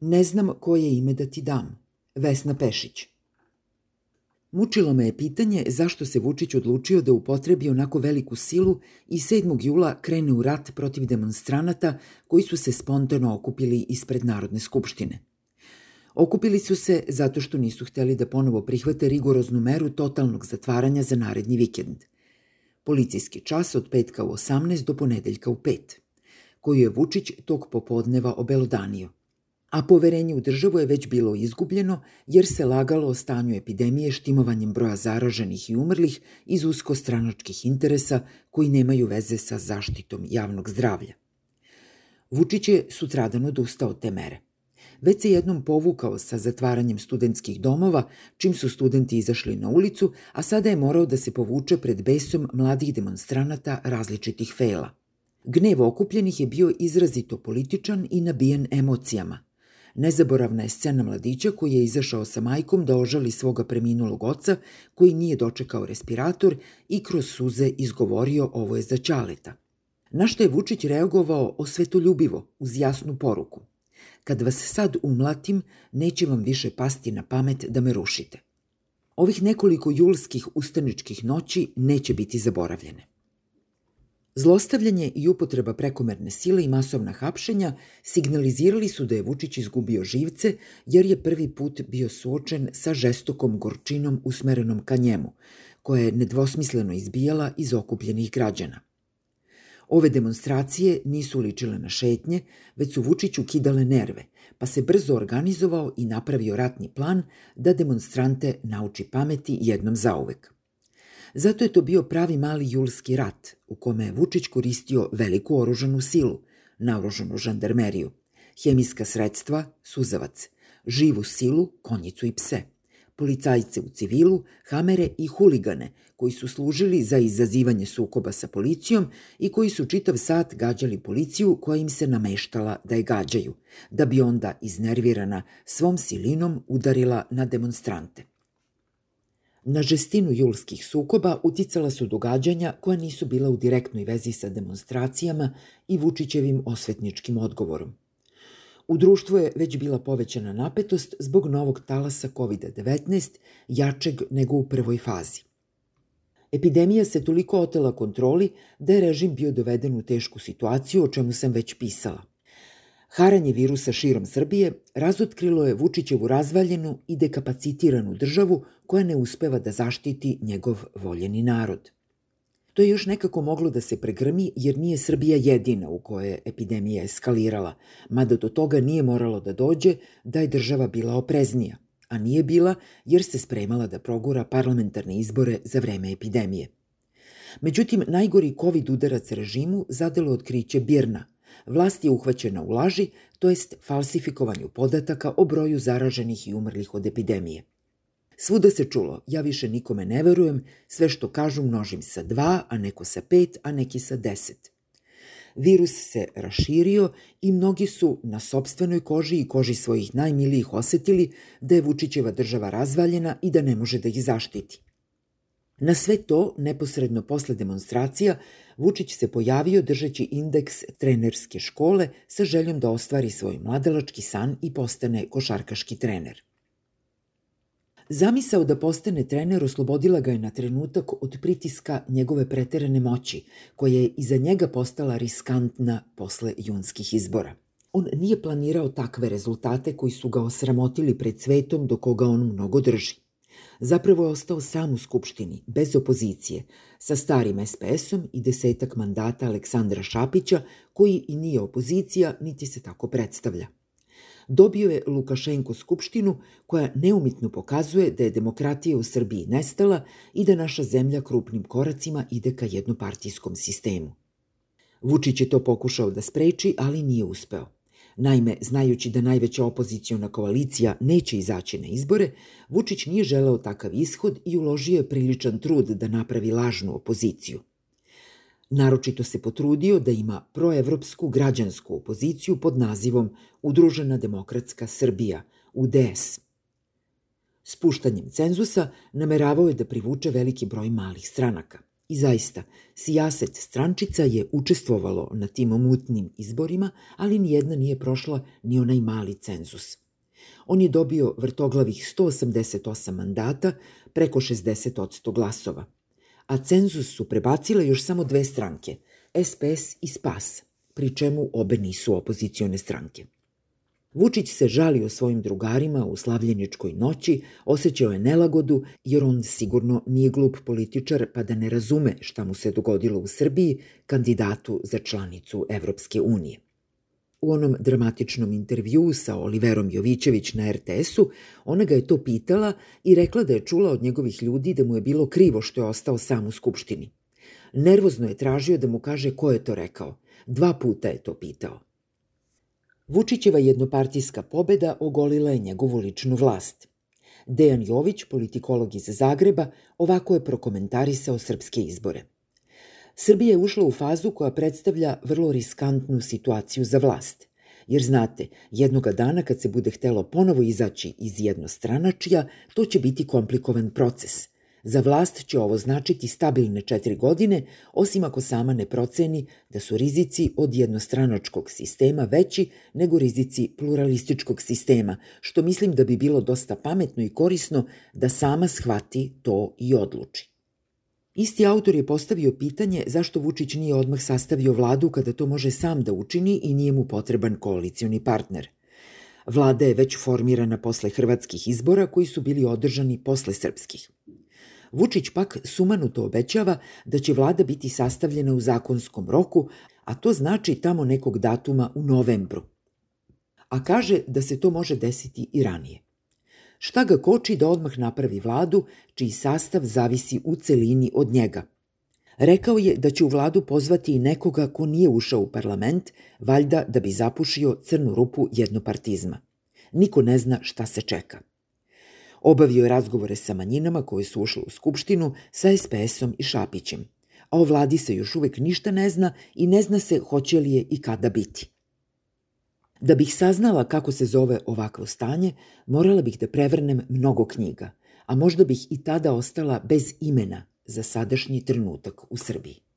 Ne znam koje ime da ti dam. Vesna Pešić. Mučilo me je pitanje zašto se Vučić odlučio da upotrebi onako veliku silu i 7. jula krene u rat protiv demonstranata koji su se spontano okupili ispred Narodne skupštine. Okupili su se zato što nisu hteli da ponovo prihvate rigoroznu meru totalnog zatvaranja za naredni vikend. Policijski čas od petka u 18 do ponedeljka u 5, koju je Vučić tog popodneva obelodanio a poverenje u državu je već bilo izgubljeno jer se lagalo o stanju epidemije štimovanjem broja zaraženih i umrlih iz uskostranačkih interesa koji nemaju veze sa zaštitom javnog zdravlja. Vučić je sutradan odustao te mere. Već se jednom povukao sa zatvaranjem studentskih domova, čim su studenti izašli na ulicu, a sada je morao da se povuče pred besom mladih demonstranata različitih fela. Gnev okupljenih je bio izrazito političan i nabijen emocijama – Nezaboravna je scena mladića koji je izašao sa majkom da ožali svoga preminulog oca koji nije dočekao respirator i kroz suze izgovorio ovo je za Ćaleta. Na što je Vučić reagovao osvetoljubivo, uz jasnu poruku. Kad vas sad umlatim, neće vam više pasti na pamet da me rušite. Ovih nekoliko julskih ustaničkih noći neće biti zaboravljene. Zlostavljanje i upotreba prekomerne sile i masovna hapšenja signalizirali su da je Vučić izgubio živce jer je prvi put bio suočen sa žestokom gorčinom usmerenom ka njemu, koja je nedvosmisleno izbijala iz okupljenih građana. Ove demonstracije nisu ličile na šetnje, već su Vučiću kidale nerve, pa se brzo organizovao i napravio ratni plan da demonstrante nauči pameti jednom zauvek. Zato je to bio pravi mali julski rat u kome je Vučić koristio veliku oružanu silu, naoružanu žandarmeriju, hemijska sredstva, suzavac, živu silu, konjicu i pse, policajce u civilu, hamere i huligane koji su služili za izazivanje sukoba sa policijom i koji su čitav sat gađali policiju koja im se nameštala da je gađaju, da bi onda iznervirana svom silinom udarila na demonstrante. Na žestinu julskih sukoba uticala su događanja koja nisu bila u direktnoj vezi sa demonstracijama i Vučićevim osvetničkim odgovorom. U društvu je već bila povećana napetost zbog novog talasa COVID-19, jačeg nego u prvoj fazi. Epidemija se toliko otela kontroli da je režim bio doveden u tešku situaciju, o čemu sam već pisala – Haranje virusa širom Srbije razotkrilo je Vučićevu razvaljenu i dekapacitiranu državu koja ne uspeva da zaštiti njegov voljeni narod. To je još nekako moglo da se pregrmi jer nije Srbija jedina u kojoj je epidemija eskalirala, mada do toga nije moralo da dođe da je država bila opreznija, a nije bila jer se spremala da progura parlamentarne izbore za vreme epidemije. Međutim, najgori COVID udarac režimu zadelo otkriće Birna – vlast je uhvaćena u laži, to jest falsifikovanju podataka o broju zaraženih i umrlih od epidemije. Svuda se čulo, ja više nikome ne verujem, sve što kažu množim sa dva, a neko sa pet, a neki sa deset. Virus se raširio i mnogi su na sobstvenoj koži i koži svojih najmilijih osetili da je Vučićeva država razvaljena i da ne može da ih zaštiti. Na sve to, neposredno posle demonstracija, Vučić se pojavio držeći indeks trenerske škole sa željom da ostvari svoj mladalački san i postane košarkaški trener. Zamisao da postane trener oslobodila ga je na trenutak od pritiska njegove preterane moći, koja je iza njega postala riskantna posle junskih izbora. On nije planirao takve rezultate koji su ga osramotili pred svetom do koga on mnogo drži. Zapravo je ostao sam u Skupštini, bez opozicije, sa starim SPS-om i desetak mandata Aleksandra Šapića, koji i nije opozicija, niti se tako predstavlja. Dobio je Lukašenko Skupštinu koja neumitno pokazuje da je demokratija u Srbiji nestala i da naša zemlja krupnim koracima ide ka jednopartijskom sistemu. Vučić je to pokušao da spreči, ali nije uspeo. Naime, znajući da najveća opozicijona koalicija neće izaći na izbore, Vučić nije želeo takav ishod i uložio je priličan trud da napravi lažnu opoziciju. Naročito se potrudio da ima proevropsku građansku opoziciju pod nazivom Udružena demokratska Srbija, UDS. Spuštanjem cenzusa nameravao je da privuče veliki broj malih stranaka. I zaista, sijaset strančica je učestvovalo na tim mutnim izborima, ali nijedna nije prošla ni onaj mali cenzus. On je dobio vrtoglavih 188 mandata, preko 60 glasova. A cenzus su prebacile još samo dve stranke, SPS i SPAS, pri čemu obe nisu opozicione stranke. Vučić se žalio svojim drugarima u slavljeničkoj noći, osjećao je nelagodu jer on sigurno nije glup političar pa da ne razume šta mu se dogodilo u Srbiji kandidatu za članicu Evropske unije. U onom dramatičnom intervju sa Oliverom Jovićević na RTS-u, ona ga je to pitala i rekla da je čula od njegovih ljudi da mu je bilo krivo što je ostao sam u Skupštini. Nervozno je tražio da mu kaže ko je to rekao. Dva puta je to pitao. Vučićeva jednopartijska pobeda ogolila je njegovu ličnu vlast. Dejan Jović, politikolog iz Zagreba, ovako je prokomentarisao srpske izbore. Srbija je ušla u fazu koja predstavlja vrlo riskantnu situaciju za vlast. Jer znate, jednoga dana kad se bude htelo ponovo izaći iz jednostranačija, to će biti komplikovan proces – Za vlast će ovo značiti stabilne četiri godine, osim ako sama ne proceni da su rizici od jednostranačkog sistema veći nego rizici pluralističkog sistema, što mislim da bi bilo dosta pametno i korisno da sama shvati to i odluči. Isti autor je postavio pitanje zašto Vučić nije odmah sastavio vladu kada to može sam da učini i nije mu potreban koalicioni partner. Vlada je već formirana posle hrvatskih izbora koji su bili održani posle srpskih. Vučić pak sumanuto obećava da će vlada biti sastavljena u zakonskom roku, a to znači tamo nekog datuma u novembru. A kaže da se to može desiti i ranije. Šta ga koči da odmah napravi vladu, čiji sastav zavisi u celini od njega? Rekao je da će u vladu pozvati i nekoga ko nije ušao u parlament, valjda da bi zapušio crnu rupu jednopartizma. Niko ne zna šta se čeka. Obavio je razgovore sa manjinama koje su ušle u Skupštinu, sa SPS-om i Šapićem. A o vladi se još uvek ništa ne zna i ne zna se hoće li je i kada biti. Da bih saznala kako se zove ovakvo stanje, morala bih da prevrnem mnogo knjiga, a možda bih i tada ostala bez imena za sadašnji trenutak u Srbiji.